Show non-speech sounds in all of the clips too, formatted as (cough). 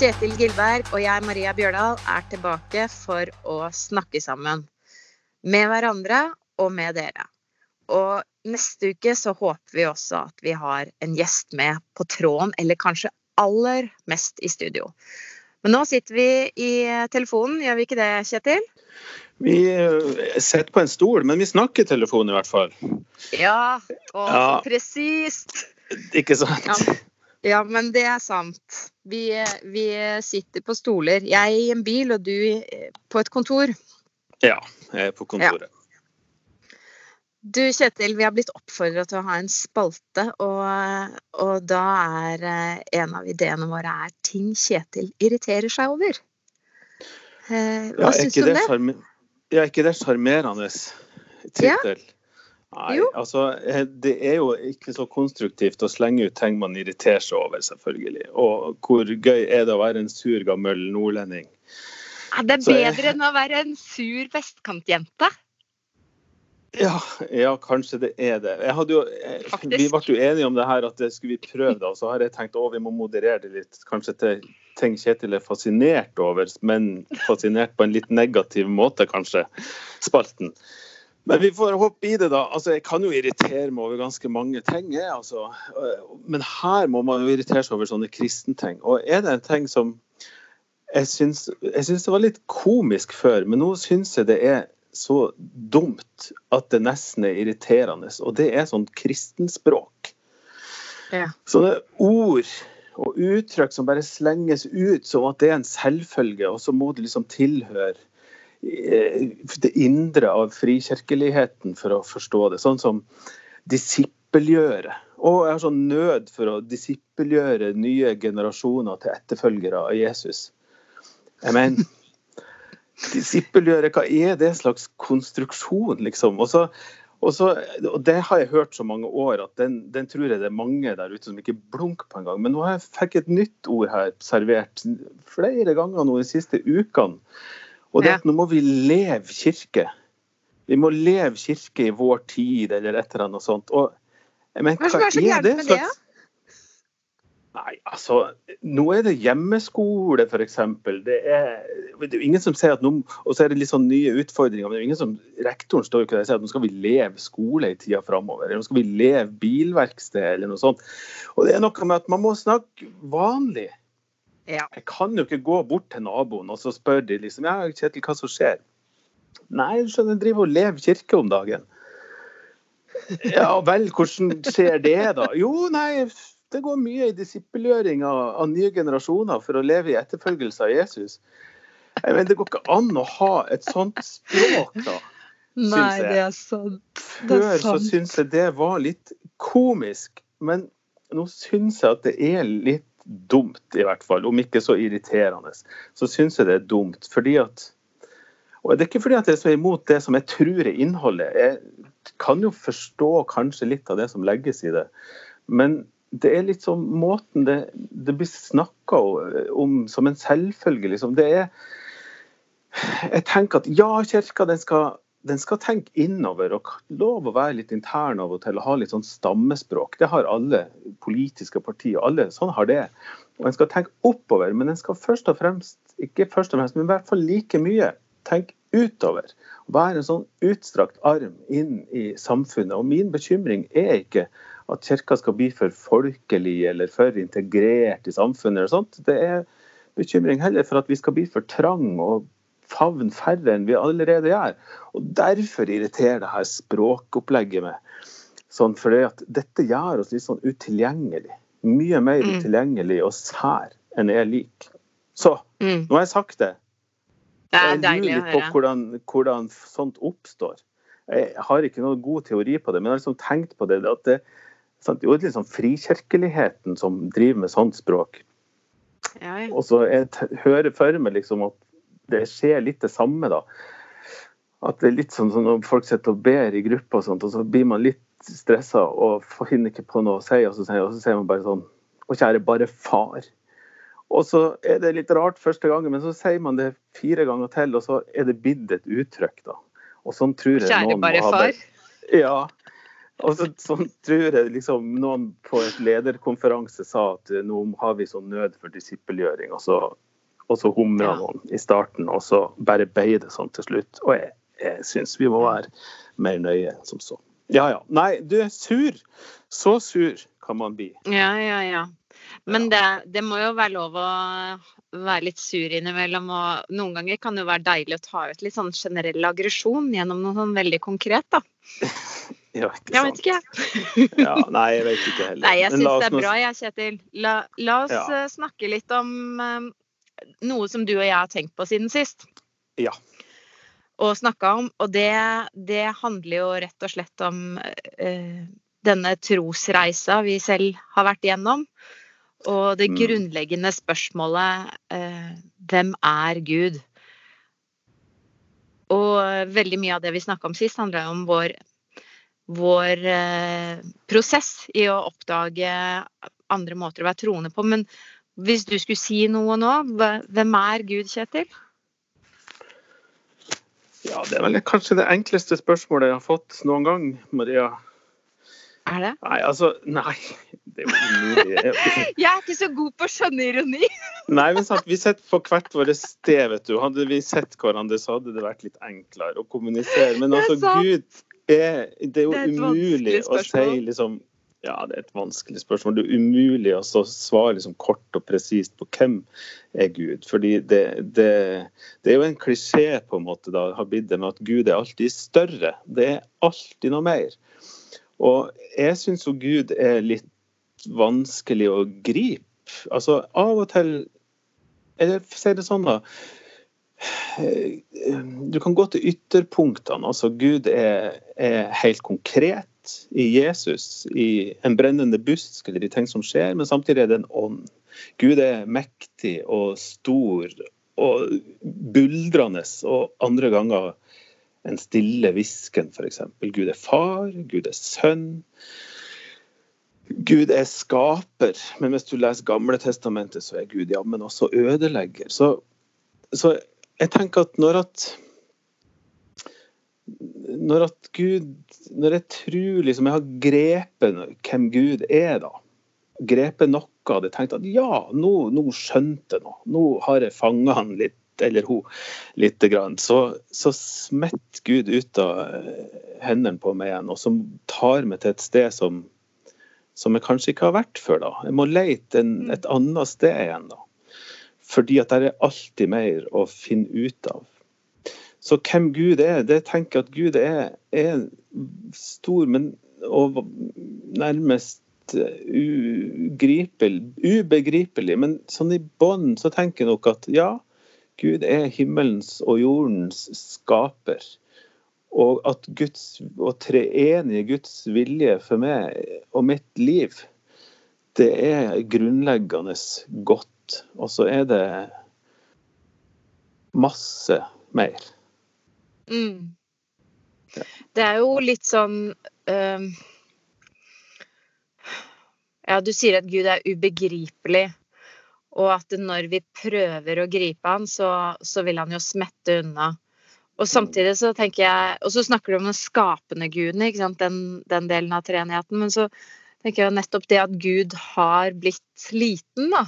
Kjetil Gilberg og jeg, Maria Bjørdal, er tilbake for å snakke sammen. Med hverandre og med dere. Og neste uke så håper vi også at vi har en gjest med på tråden, eller kanskje aller mest i studio. Men nå sitter vi i telefonen, gjør vi ikke det, Kjetil? Vi eh, sitter på en stol, men vi snakker i telefonen i hvert fall. Ja, og Ja. presist. Ikke sant? Ja. Ja, men det er sant. Vi, vi sitter på stoler. Jeg i en bil, og du i- på et kontor. Ja, jeg er på kontoret. Du Kjetil, vi har blitt oppfordra til å ha en spalte, og, og da er eh, en av ideene våre er ting Kjetil irriterer seg over. Eh, Ja, hva er syns du om det det? Ja, er ikke det sjarmerende tittel? Nei, Jo. altså eh, det er jo ikke så konstruktivt å slenge ut ting man irriterer seg over, selvfølgelig. Og hvor gøy er det å være en sur, gammel nordlending? Er det jeg- bedre enn å være en sur vestkantjente? Ja, ja, kanskje det er det. Jeg jo, eh, vi ble jo enige om det her at det skulle vi prøve, da. Så har jeg tenkt å, vi må moderere det litt. Kanskje til ting Kjetil er fascinert over, men fascinert på en litt negativ måte, kanskje. Spalten. Men vi får hoppe i det, da. Altså, jeg kan jo irritere meg over ganske mange ting. Jeg, altså. Men her må man jo irritere seg over sånne kristenting. Og er det en ting som jeg syns, jeg syns det var litt komisk før, men nå syns jeg det er så dumt at det nesten er irriterende. Og det er sånn kristenspråk. Ja. Sånne ord og uttrykk som bare slenges ut som at det er en selvfølge, og så må det liksom tilhøre det indre av frikirkeligheten for å forstå det. Sånn som disippelgjøre. Og jeg har sånn nød for å disippelgjøre nye generasjoner til etterfølgere av Jesus. Jeg mener Disippelgjøre, hva er det slags konstruksjon, liksom? Og, så, og, så, og det har jeg hørt så mange år at den, den tror jeg det er mange der ute som ikke blunker på engang. Men nå har jeg fikk et nytt ord her servert flere ganger nå de siste ukene. Og det at nå må vi leve kirke. Vi må leve kirke i vår tid, eller et eller annet sånt. Og men, mener, Hva er er så gærent med det, Nei, altså, nå er det hjemmeskole, f.eks. Det er, det er jo ingen som sier at nå Og så er det litt sånn nye utfordringer. men det er jo ingen som, Rektoren står jo ikke der og sier at nå skal vi leve skole i tida framover. Eller nå skal vi leve bilverksted, eller noe sånt. Og det er noe med at man må snakke vanlig. Ja. Jeg kan jo ikke gå bort til naboen og så spørre de liksom, ja, Kjetil, hva som skjer? Nei, du skjønner, jeg driver og lever kirke om dagen. Ja vel, hvordan skjer det, da? Jo, nei, det går mye i disippelgjøring av, av nye generasjoner for å leve i etterfølgelse av Jesus. Jeg mener, Det går ikke an å ha et sånt språk, da. Nei, det er sant. Det er Før så syns jeg det var litt komisk, men nå syns jeg at det er litt dumt, i hvert fall. Om ikke så irriterende. Så syns jeg det er dumt. fordi at og Det er ikke fordi at jeg er så imot det som jeg tror er innholdet. Jeg kan jo forstå kanskje litt av det som legges i det. Men det er litt sånn måten det, det blir snakka om som en selvfølge. Liksom. Det er Jeg tenker at ja, kirka den skal, den skal tenke innover og lov å være litt intern av og til og ha litt sånn stammespråk. Det har alle politiske partier. alle Sånn har det. Og en skal tenke oppover, men en skal først og fremst, ikke først og fremst, men i hvert fall like mye, tenke utover. Være en sånn utstrakt arm inn i samfunnet. Og min bekymring er ikke at kirka skal bli for folkelig eller for integrert i samfunnet. eller sånt. Det er bekymring heller for at vi skal bli for trang og favne færre enn vi allerede gjør. Og Derfor irriterer det her språkopplegget meg. Sånn fordi at dette gjør oss litt sånn utilgjengelig. Mye mer Mm. utilgjengelig og sær enn jeg liker. Så Mm. nå har jeg sagt det. Det er Jeg deilig lurer å litt på høre. hvordan, hvordan sånt oppstår. Jeg har ikke noen god teori på det, men jeg har liksom tenkt på det. at det sant, jo, det er sånn frikirkeligheten som driver med sånt språk. Ja, ja. Og så jeg hører for meg liksom at det skjer litt det samme, da. At det er litt sånn som når folk sitter og ber i grupper og sånt, og så blir man litt stressa og finner ikke på noe å si, og så sier, og så sier man bare sånn Å, kjære, bare far. Og så er det litt rart første gangen, men så sier man det fire ganger til, og så er det blitt et uttrykk, da. Og sånn tror jeg Kjære noen bare må ha far. Ja. Og så, sånn tror jeg liksom noen på et lederkonferanse sa at nå har vi sånn nød for disippelgjøring, og så, og så humra noen i starten, og så bare ble det sånn til slutt. Og jeg, jeg syns vi må være mer nøye enn som så. Ja ja. Nei, du er sur. Så sur kan man bli. Ja, ja, ja. Men det, det må jo være lov å være litt sur innimellom. Og noen ganger kan det jo være deilig å ta ut litt sånn generell aggresjon gjennom noe sånn veldig konkret, da. (laughs) Ja, ikke Jeg sant? vet ikke. Ja, nei, jeg vet ikke heller. Nei, jeg syns det er bra, jeg, Kjetil. La, la oss Ja. eh, snakke litt om eh, noe som du og jeg har tenkt på siden sist. Ja. Og snakka om. Og det, det handler jo rett og slett om eh, denne trosreisa vi selv har vært igjennom. Og det Mm. grunnleggende spørsmålet eh, hvem er Gud? Og veldig mye av det vi snakka om sist, handla om vår, vår eh, prosess i å oppdage andre måter å være troende på. Men hvis du skulle si noe nå, hvem er Gud, Kjetil? ja, det er vel kanskje det enkleste spørsmålet jeg har fått noen gang, Maria. Er det? Nei, altså Nei, det er jo umulig. (laughs) Jeg er ikke så god på å skjønne ironi. (laughs) Nei, men sant, Vi sitter på hvert vårt sted, vet du. Hadde vi sett hverandre, så hadde det vært litt enklere å kommunisere. Men altså. Gud er Det er jo Det er umulig å si liksom Ja, det er et vanskelig spørsmål. Det er umulig å svare liksom kort og presist på hvem er Gud. Fordi det, det, det er jo en klisjé på en måte da, har blitt det med at Gud er alltid større. Det er alltid noe mer. Og jeg syns jo Gud er litt vanskelig å gripe. Altså av og til Eller si det sånn, da. Du kan gå til ytterpunktene. Altså Gud er, er helt konkret i Jesus, i en brennende busk eller i ting som skjer, men samtidig er det en ånd. Gud er mektig og stor og buldrende, og andre ganger en stille hvisken, f.eks. Gud er far, Gud er sønn. Gud er skaper, men hvis du leser Gamle testamentet, så er Gud jammen også ødelegger. Så, så jeg tenker at når at når at Gud Når jeg tror liksom jeg har grepet hvem Gud er, da. Grepet noe av det. Tenkt at ja, nå, nå skjønte jeg noe. Nå har jeg fanga han litt, eller hun, lite grann. Så, så smetter Gud ut av eh, hendene på meg igjen, og som tar meg til et sted som som jeg kanskje ikke har vært før. da. Jeg må lete en, et annet sted igjen. da. Fordi at det er alltid mer å finne ut av. Så hvem Gud er, det tenker jeg at Gud er, er stor, men og nærmest ugripelig, ubegripelig. Men sånn i bånn så tenker jeg nok at ja, Gud er himmelens og jordens skaper. Og at Guds, og treenige Guds vilje for meg og mitt liv, det er grunnleggende godt. Og så er det masse mer. Mm. Det er jo litt sånn øhm, Ja, du sier at Gud er ubegripelig, og at når vi prøver å gripe han, så, så vil han jo smette unna. Og samtidig så tenker jeg Og så snakker du om den skapende guden, ikke sant? Den, den delen av treenigheten. Men så tenker jeg jo nettopp det at Gud har blitt liten, da.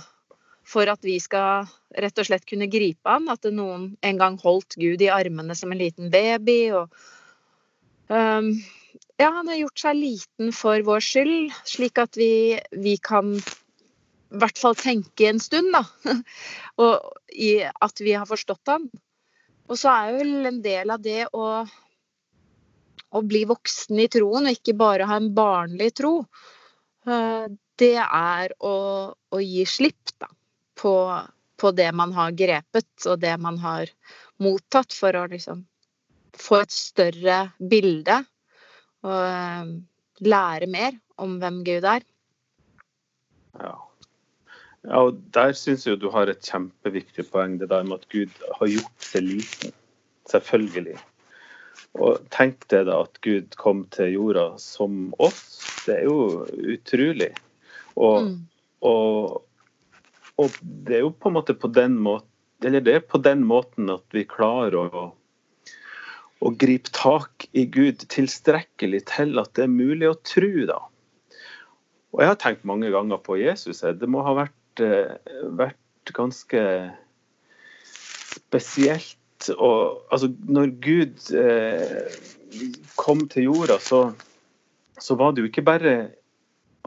For at vi skal rett og slett kunne gripe han. At noen en gang holdt Gud i armene som en liten baby. og um, Ja, han har gjort seg liten for vår skyld, slik at vi, vi kan i hvert fall tenke en stund, da. (laughs) og i at vi har forstått han. Og så er vel en del av det å, å bli voksen i troen, og ikke bare ha en barnlig tro, eh, det er å, å gi slipp da, på, på det man har grepet, og det man har mottatt, for å liksom få et større bilde og eh, lære mer om hvem Gud er. Ja. ja, og der syns jeg du har et kjempeviktig poeng, det der med at Gud har gjort seg liten. Selvfølgelig. Og tenk deg da at Gud kom til jorda som oss. Det er jo utrolig. Og, Mm. og, og det er jo på en måte på den måten Eller det er på den måten at vi klarer å, å gripe tak i Gud tilstrekkelig til at det er mulig å tro, da. Og jeg har tenkt mange ganger på Jesus. Det må ha vært, eh, vært ganske spesielt. Og, altså, når Gud eh, kom til jorda, så, så, var det jo ikke bare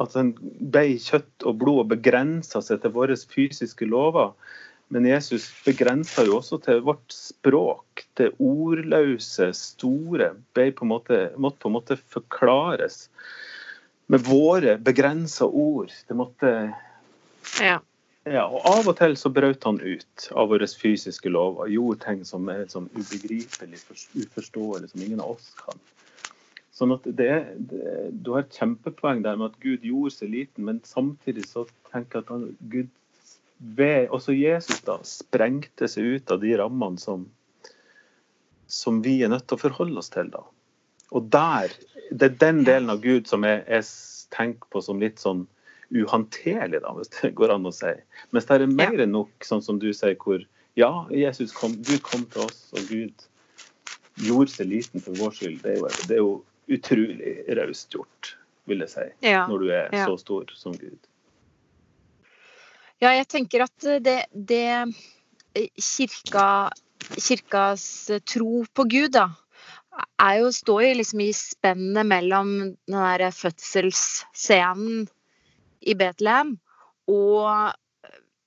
at han ble kjøtt og blod og begrensa seg til våre fysiske lover. Men Jesus begrensa jo også til vårt språk. Det ordløse, store, på måte, måtte på en måte forklares med våre begrensa ord. Det måtte ja. ja. Og av og til så brøt han ut av våre fysiske lover. Gjorde ting som er sånn ubegripelig, uforståelig, som ingen av oss kan. Sånn at det, det, Du har et kjempepoeng der med at Gud gjorde seg liten, men samtidig så tenker jeg at han, Gud ved, også Jesus da, sprengte seg ut av de rammene som, som vi er nødt til å forholde oss til. da. Og der, Det er den delen av Gud som jeg, jeg tenker på som litt sånn uhåndterlig, da, hvis det går an å si. Mens det er mer enn nok, sånn som du sier, hvor ja, Jesus kom, Gud kom til oss, og Gud gjorde seg liten for vår skyld. Det er jo, det er jo utrolig raust gjort, vil jeg si, ja. når du er ja. så stor som Gud. Ja, jeg tenker at det, det kirka, kirkas tro på Gud, da, er jo, står jo liksom i spennet mellom den der fødselsscenen i Betlehem og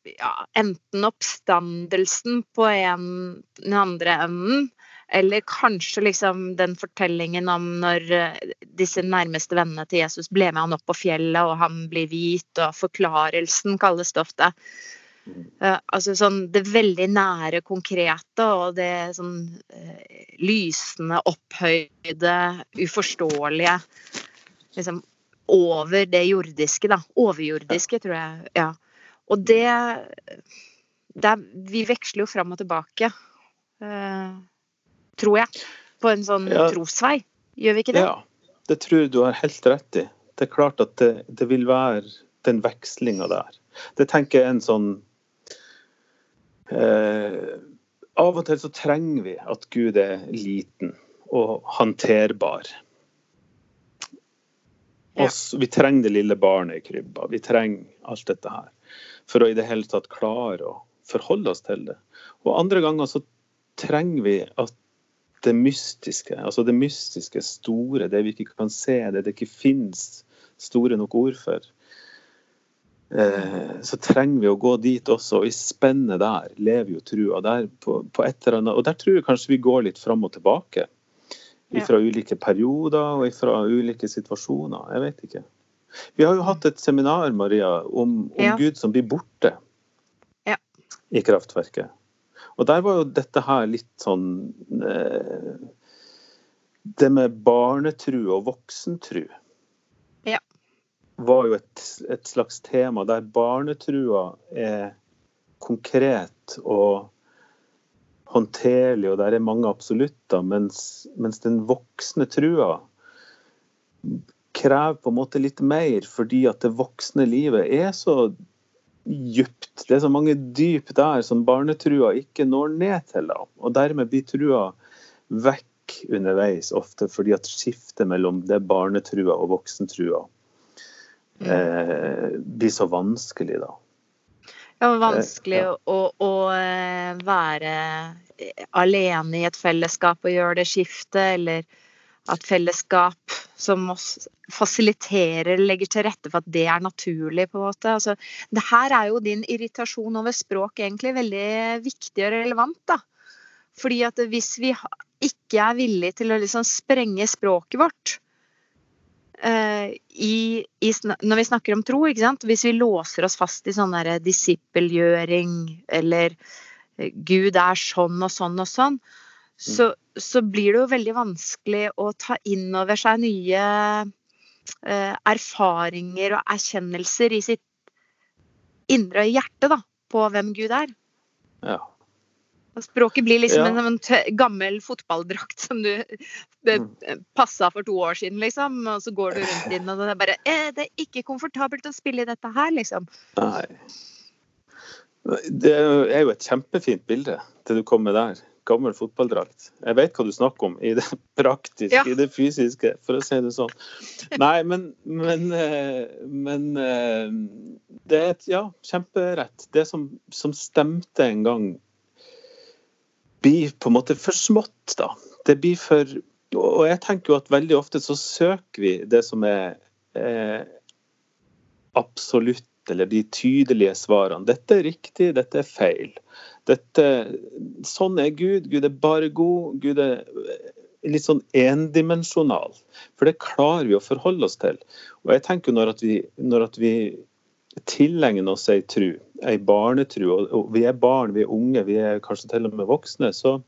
ja, enten oppstandelsen på en, den andre enden, eller kanskje liksom den fortellingen om når disse nærmeste vennene til Jesus ble med han opp på fjellet, og han blir hvit, og forklarelsen kalles det ofte. Uh, altså sånn det veldig nære, konkrete og det sånn uh, lysende, opphøyde, uforståelige. Liksom over det jordiske, da. Overjordiske, tror jeg. Ja. Og det, det Vi veksler jo fram og tilbake, uh, tror jeg. På en sånn ja. trosvei. Gjør vi ikke det? Ja, det tror jeg du har helt rett i. Det er klart at det, det vil være den vekslinga der. Det tenker jeg er en sånn Eh, av og til så trenger vi at Gud er liten og håndterbar. Oss, vi trenger det lille barnet i krybba. Vi trenger alt dette her for å i det hele tatt klare å forholde oss til det. Og andre ganger så trenger vi at det mystiske, altså det mystiske store, det vi ikke kan se, det det ikke finnes store nok ord for, Eh, så trenger vi å gå dit også. Og i spennet der lever jo trua. Der på, på et eller annet, og der tror jeg kanskje vi går litt fram og tilbake. Fra ulike perioder og fra ulike situasjoner. Jeg vet ikke. Vi har jo hatt et seminar Maria, om, om ja. Gud som blir borte ja. i kraftverket. Og der var jo dette her litt sånn eh, Det med barnetru og voksentru. Var jo et, et, slags tema der barnetrua er konkret og håndterlig, og der er mange absolutter, mens, mens den voksne trua krever på en måte litt mer, fordi at det voksne livet er så djupt. Det er så mange dyp der som barnetrua ikke når ned til. Da. Og dermed blir trua vekk underveis ofte, fordi at skiftet mellom det barnetrua og voksentrua eh, blir så vanskelig, da. Ja, vanskelig eh, ja. Å, å, eh, være alene i et fellesskap og gjøre det skiftet, eller at fellesskap som oss fasiliterer, legger til rette for at det er naturlig, på en måte. Altså, det her er jo din irritasjon over språk egentlig veldig viktig og relevant, da. Fordi at hvis vi ikke er villige til å liksom sprenge språket vårt, Uh, i, i, når vi snakker om tro, hvis vi låser oss fast i sånn disippelgjøring eller uh, Gud er sånn og sånn og sånn. Så, så, blir det jo veldig vanskelig å ta inn over seg nye eh, erfaringer og erkjennelser i sitt indre hjerte da, på hvem Gud er. Ja. Språket blir liksom ja. en, en gammel fotballdrakt som du mm. passa for to år siden, liksom. Og så går du rundt inn, og det er bare eh, Det er ikke komfortabelt å spille i dette her, liksom. Nei. Det er jo et kjempefint bilde, det du kom med der. Gammel fotballdrakt. Jeg vet hva du snakker om i det (laughs) praktiske, Ja. i det fysiske, for å si det sånn. Nei, men, men, eh, men eh, det er et, ja, kjemperett. Det som, som stemte en gang, blir på en måte for smått, da. Det blir for Og jeg tenker jo at veldig ofte så søker vi det som er eh, absolutt, eller de tydelige svarene. Dette er riktig, dette er feil. Dette, sånn er Gud. Gud er bare god. Gud er litt sånn endimensjonal. For det klarer vi å forholde oss til. Og jeg tenker når at vi, når at vi tilegner oss ei tru, ei barnetru, og, vi er barn, vi er unge, vi er kanskje til og med voksne, så,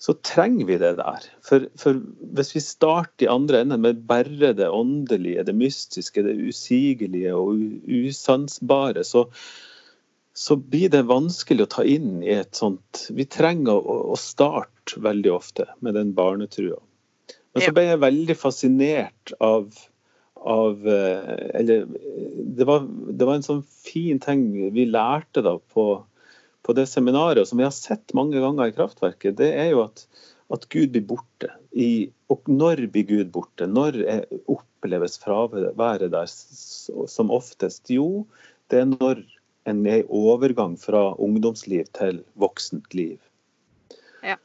så trenger vi det der. For, for hvis vi starter i andre enden med bare det åndelige, det mystiske, det usigelige og usansbare, så, så blir det vanskelig å ta inn i et sånt Vi trenger å, å starte veldig ofte med den barnetrua. Men så ble jeg veldig fascinert av, av eh, Eller det var, det var en sånn fin ting vi lærte da på, på det seminaret, som vi har sett mange ganger i Kraftverket, det er jo at, at Gud blir borte. I, og når blir Gud borte? Når oppleves fraværet der som oftest? Jo, det er når en er overgang fra ungdomsliv til voksent liv. Ja.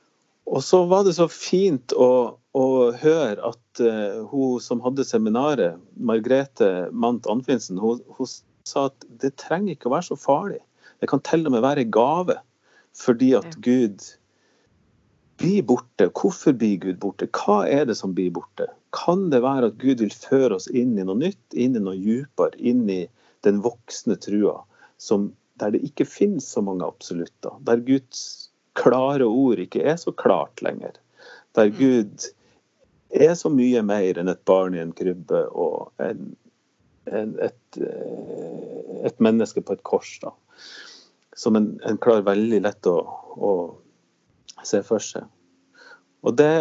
Og så var det så fint å, å høre at uh, hun som hadde seminaret, Margrethe Mandt Anfinsen, hun, hun sa at det trenger ikke å være så farlig. Det kan til og med være en gave, fordi at Ja. Gud blir borte. Hvorfor blir Gud borte? Hva er det som blir borte? Kan det være at Gud vil føre oss inn i noe nytt, inn i noe dypere, inn i den voksne trua, som, der det ikke finnes så mange absolutter? Der Guds klare ord ikke er så klart lenger? Der Mm. Gud er så mye mer enn et barn i en krybbe og en, en, et, eh, et menneske på et kors? da som en, en klarer veldig lett å, å se for seg. Og det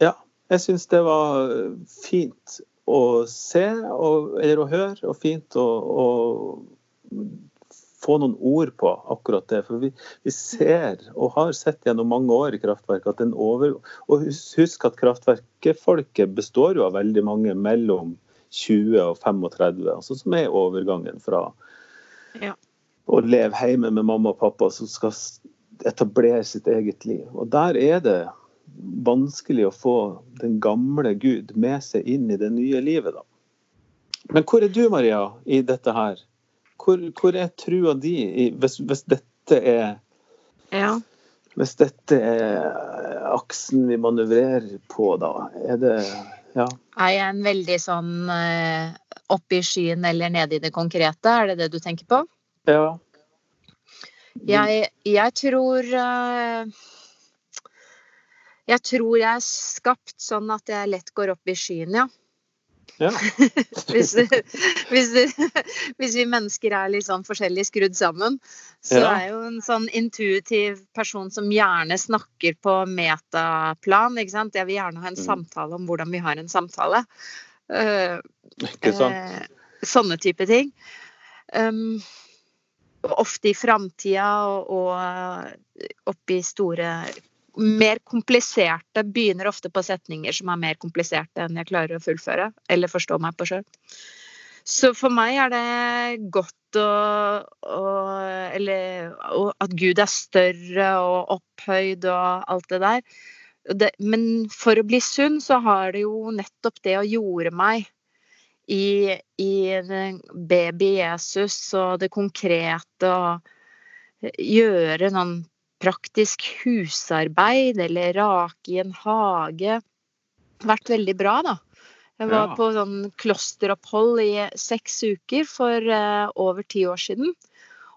Ja, jeg syns det var fint å se og, eller å høre, og fint å, å få noen ord på akkurat det. For vi, vi ser, og har sett gjennom mange år i Kraftverket, at den over... Og husk at Kraftverket-folket består jo av veldig mange mellom 20 og 35, altså som er overgangen fra Ja. å leve hjemme med mamma og pappa som skal etablere sitt eget liv. Og der er det vanskelig å få den gamle Gud med seg inn i det nye livet, da. Men hvor er du, Maria, i dette her? Hvor, hvor er trua di i, hvis, hvis dette er Ja. hvis dette er aksen vi manøvrerer på, da? Er det Ja. Er jeg en veldig sånn eh, oppe i skyen eller nede i det konkrete? Er det det du tenker på? ja. Jeg, jeg tror eh, Jeg tror jeg er skapt sånn at jeg lett går opp i skyen, ja. Ja. (laughs) Hvis, hvis, hvis vi mennesker er litt sånn forskjellig skrudd sammen, så Ja. er jo en sånn intuitiv person som gjerne snakker på metaplan. ikke sant? Jeg vil gjerne ha en Mm. samtale om hvordan vi har en samtale. Uh, Ikke sant? Uh, sånne type ting. Um, ofte i framtida og, og oppi store Mer kompliserte begynner ofte på setninger som er mer kompliserte enn jeg klarer å fullføre eller forstå meg på sjøl. Så for meg er det godt å, å Eller å, at Gud er større og opphøyd og alt det der. Det, men for å bli sunn så har det jo nettopp det å jorde meg i, i baby Jesus og det konkrete og gjøre noen praktisk husarbeid eller rake i en hage. Vært veldig bra, da. Jeg var Ja. på sånn klosteropphold i seks uker for uh, over ti år siden.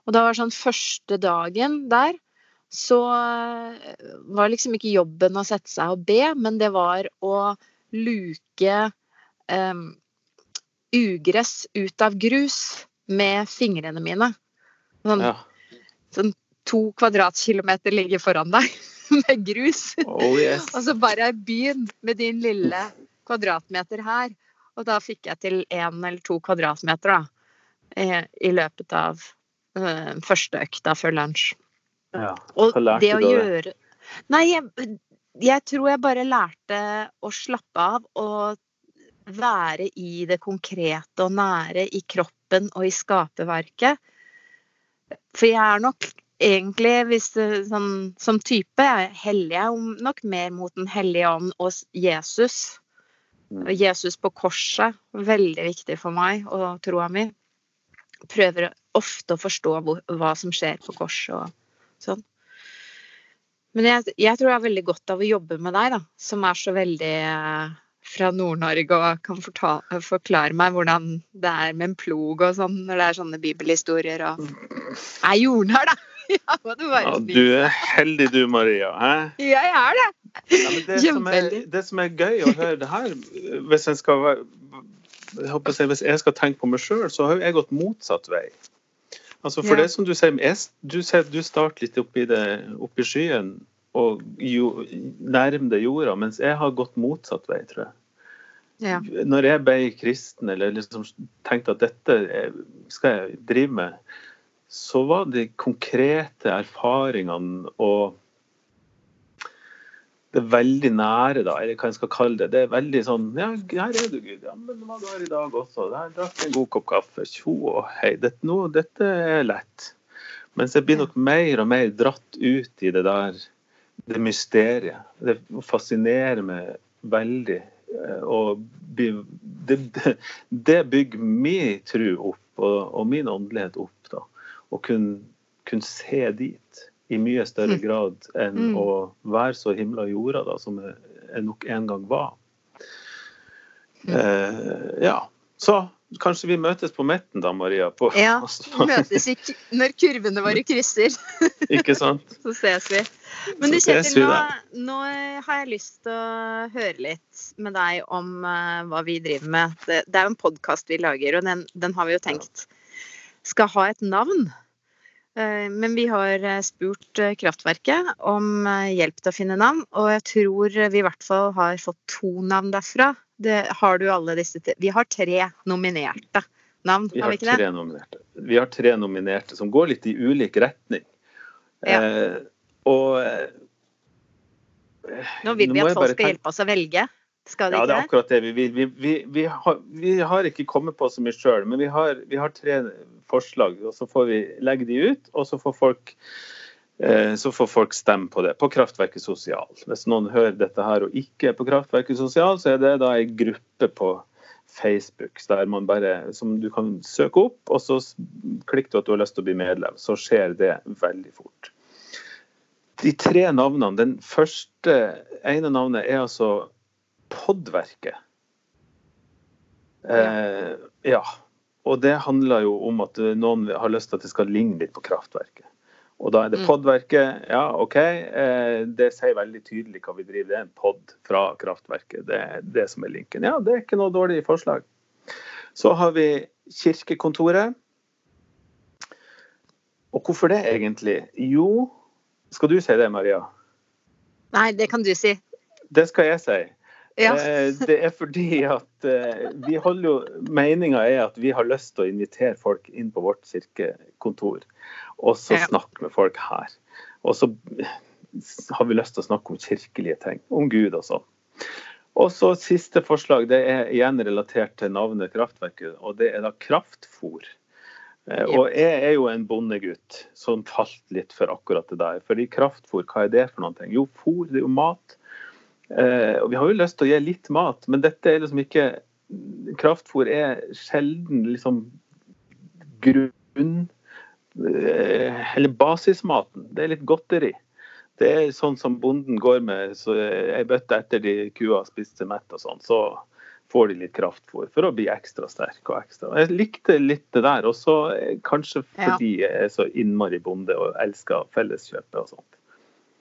Og da var sånn første dagen der, så eh, var liksom ikke jobben å sette seg og be, men det var å luke um, ugress ut av grus med fingrene mine. Sånn, Ja. sånn to kvadratkilometer ligger foran deg (laughs) med grus. Oh yes. Og så bare begynn med din lille kvadratmeter her. Og da fikk jeg til én eller to kvadratmeter da, i, i løpet av uh, første økta før lunsj. Ja. Og det å gjøre Nei, jeg, jeg tror jeg bare lærte å slappe av og være i det konkrete og nære i kroppen og i skaperverket. For jeg er nok egentlig, hvis sånn, som type, heller jeg nok mer mot Den hellige ånd og Jesus. Mm. Jesus på korset, veldig viktig for meg og troa mi. Prøver ofte å forstå hvor, hva som skjer på korset og sånn. Men jeg, jeg tror jeg har veldig godt av å jobbe med deg, da, som er så veldig eh, fra Nord-Norge og kan fortale, forklare meg hvordan det er med en plog og sånn, når det er sånne bibelhistorier og Jeg er jordnær, da! (laughs) Ja, du Ja, du er heldig du, Maria. Hæ? Ja, jeg er det! Ja, det, som er, det som er gøy å høre det her, hvis jeg skal, jeg hvis jeg skal tenke på meg sjøl, så har jo jeg gått motsatt vei. Altså for Ja. det som Du sier, jeg, du, sier du starter litt oppi, det, oppi skyen og jo, nærmer deg jorda, mens jeg har gått motsatt vei, tror jeg. Ja. Når jeg ble kristen, eller liksom tenkte at dette skal jeg drive med, så var de konkrete erfaringene og det veldig nære, da, eller hva jeg skal kalle det. Det er veldig sånn Ja, her er du, Gud. Ja, men hva du har i dag også? Der drakk jeg en god kopp kaffe. Tjo og hei. Dette, nå, dette er lett. Mens jeg blir nok mer og mer dratt ut i det der, det mysteriet. Det fascinerer meg veldig. eh, Og det, det, bygger min tro opp, og, og min åndelighet opp. Å kunne, kunne se dit i mye større Mm. grad enn Mm. å være så himla jorda da, som jeg, nok en gang var. Mm. Eh, ja. Så kanskje vi møtes på midten da, Maria. På, Ja, Møtes i, når kurvene våre krysser, (laughs) Ikke sant? (laughs) så ses vi. Men du Kjetil, nå, nå har jeg lyst til å høre litt med deg om uh, hva vi driver med. Det, det er jo en podkast vi lager, og den, den har vi jo tenkt skal ha et navn. Eh, Men vi har eh, spurt eh, Kraftverket om hjelp til å finne navn, og jeg tror vi i hvert fall har fått to navn derfra. Det har du alle disse tre. Vi har tre nominerte navn, Vi har har vi ikke det? Vi har tre nominerte som går litt i ulik retning. Ja. Eh, og eh, Nå vil vi at folk skal hjelpe oss å velge. Skal de Ja, det er akkurat det vi. Vi, vi, vi, har, vi har ikke kommet på så mye sjøl, men vi har, vi har tre forslag. og Så får vi legge de ut, og så får folk eh, så får folk stemme på det på Kraftverket sosial. Hvis noen hører dette her og ikke er på Kraftverket sosial, så er det da ei gruppe på Facebook der man bare, som du kan søke opp, og så klikker du at du har lyst til å bli medlem. Så skjer det veldig fort. De tre navnene, den første ene navnet er altså Podverket. Eh, ja. Og det handler jo om at noen har lyst til at det skal ligne litt på kraftverket. Og da er det Mm. podverket. Ja, OK. Eh, det sier veldig tydelig hva vi driver. Det er en pod fra kraftverket. Det er det som er linken. Ja, det er ikke noe dårlig forslag. Så har vi kirkekontoret. Og hvorfor det egentlig? Jo, skal du si det, Maria? Nei, det kan du si. Det skal jeg si. Ja. Eh, Det er fordi at eh, vi holder jo Meninga er at vi har lyst til å invitere folk inn på vårt kirkekontor, og så snakke med folk her. Og så har vi lyst til å snakke om kirkelige ting, om Gud og sånn. Og så siste forslag, det er igjen relatert til navnet Kraftverket, og det er da kraftfôr. Eh, Og jeg er jo en bondegutt som falt litt for akkurat det der. Fordi kraftfôr, hva er det for noe? Jo, fôr, det er jo mat. Eh, og vi har jo lyst til å gi litt mat, men dette er liksom ikke Kraftfôr er sjelden liksom grunn... eh, Eller basismaten. Det er litt godteri. Det er sånn som bonden går med så ei bøtte etter de kua har spist seg mett og sånn. Så får de litt kraftfôr for å bli ekstra sterk og ekstra. Jeg likte litt det der, også, eh, kanskje fordi jeg er så innmari bonde og elsker felleskjøpet og sånt.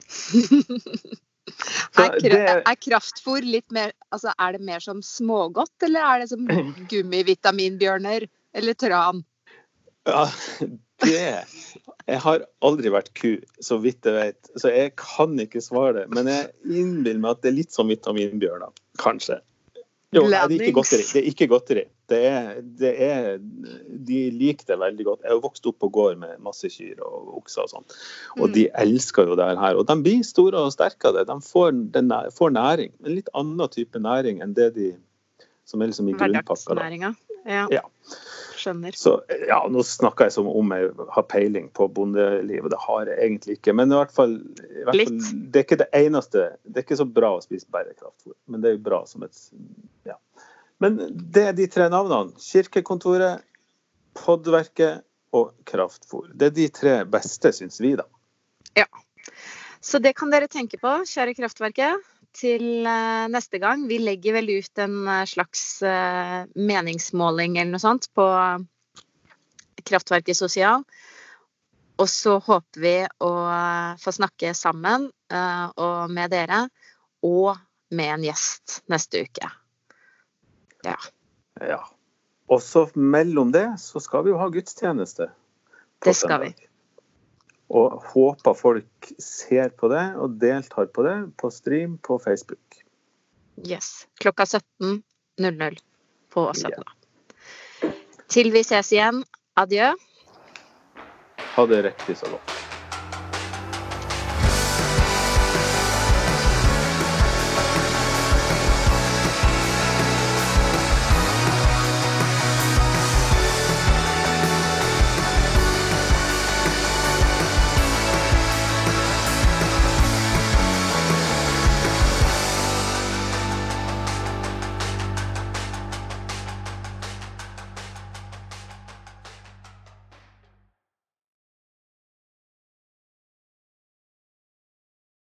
(laughs) Er, det- er kraftfôr litt mer Altså, er det mer som smågodt, eller er det som (clears throat) gummivitaminbjørner eller tran? Ja, det Jeg har aldri vært ku, så vidt jeg vet, så jeg kan ikke svare det. Men jeg innbiller meg at det er litt som vitaminbjørner. Kanskje. Jo, nei, det er ikke godteri. Det er ikke godteri. Det er, det er, de liker det veldig godt. Jeg har vokst opp på gård med masse kyr og okser og sånn. Og de elsker jo det her. Og de blir store og sterke av det. De får, den, får næring. En litt annen type næring enn det de som er liksom i grunnpakka. Ja. Ja. Skjønner. Så ja, nå snakker jeg som om jeg har peiling på bondelivet, det har jeg egentlig ikke. Men i hvert fall, i hvert fall det er ikke det eneste. Det er ikke så bra å spise bare kraftfôr, men det er jo bra som et Ja. Men det er de tre navnene. Kirkekontoret, Poddverket og Kraftfôr. Det er de tre beste, syns vi, da. Ja. Så det kan dere tenke på, kjære Kraftverket, til eh, neste gang. Vi legger vel ut en eh, slags eh, meningsmåling eller noe sånt på Kraftverket sosial. Og så håper vi å få snakke sammen og med dere, og med en gjest neste uke. Ja. Ja. Og så mellom det så skal vi jo ha gudstjeneste. Det skal vi. Og håper folk ser på det og deltar på det på stream på Facebook. Yes. Klokka 17.00 på søndag. Til vi ses igjen, adjø. Ha det riktig så godt.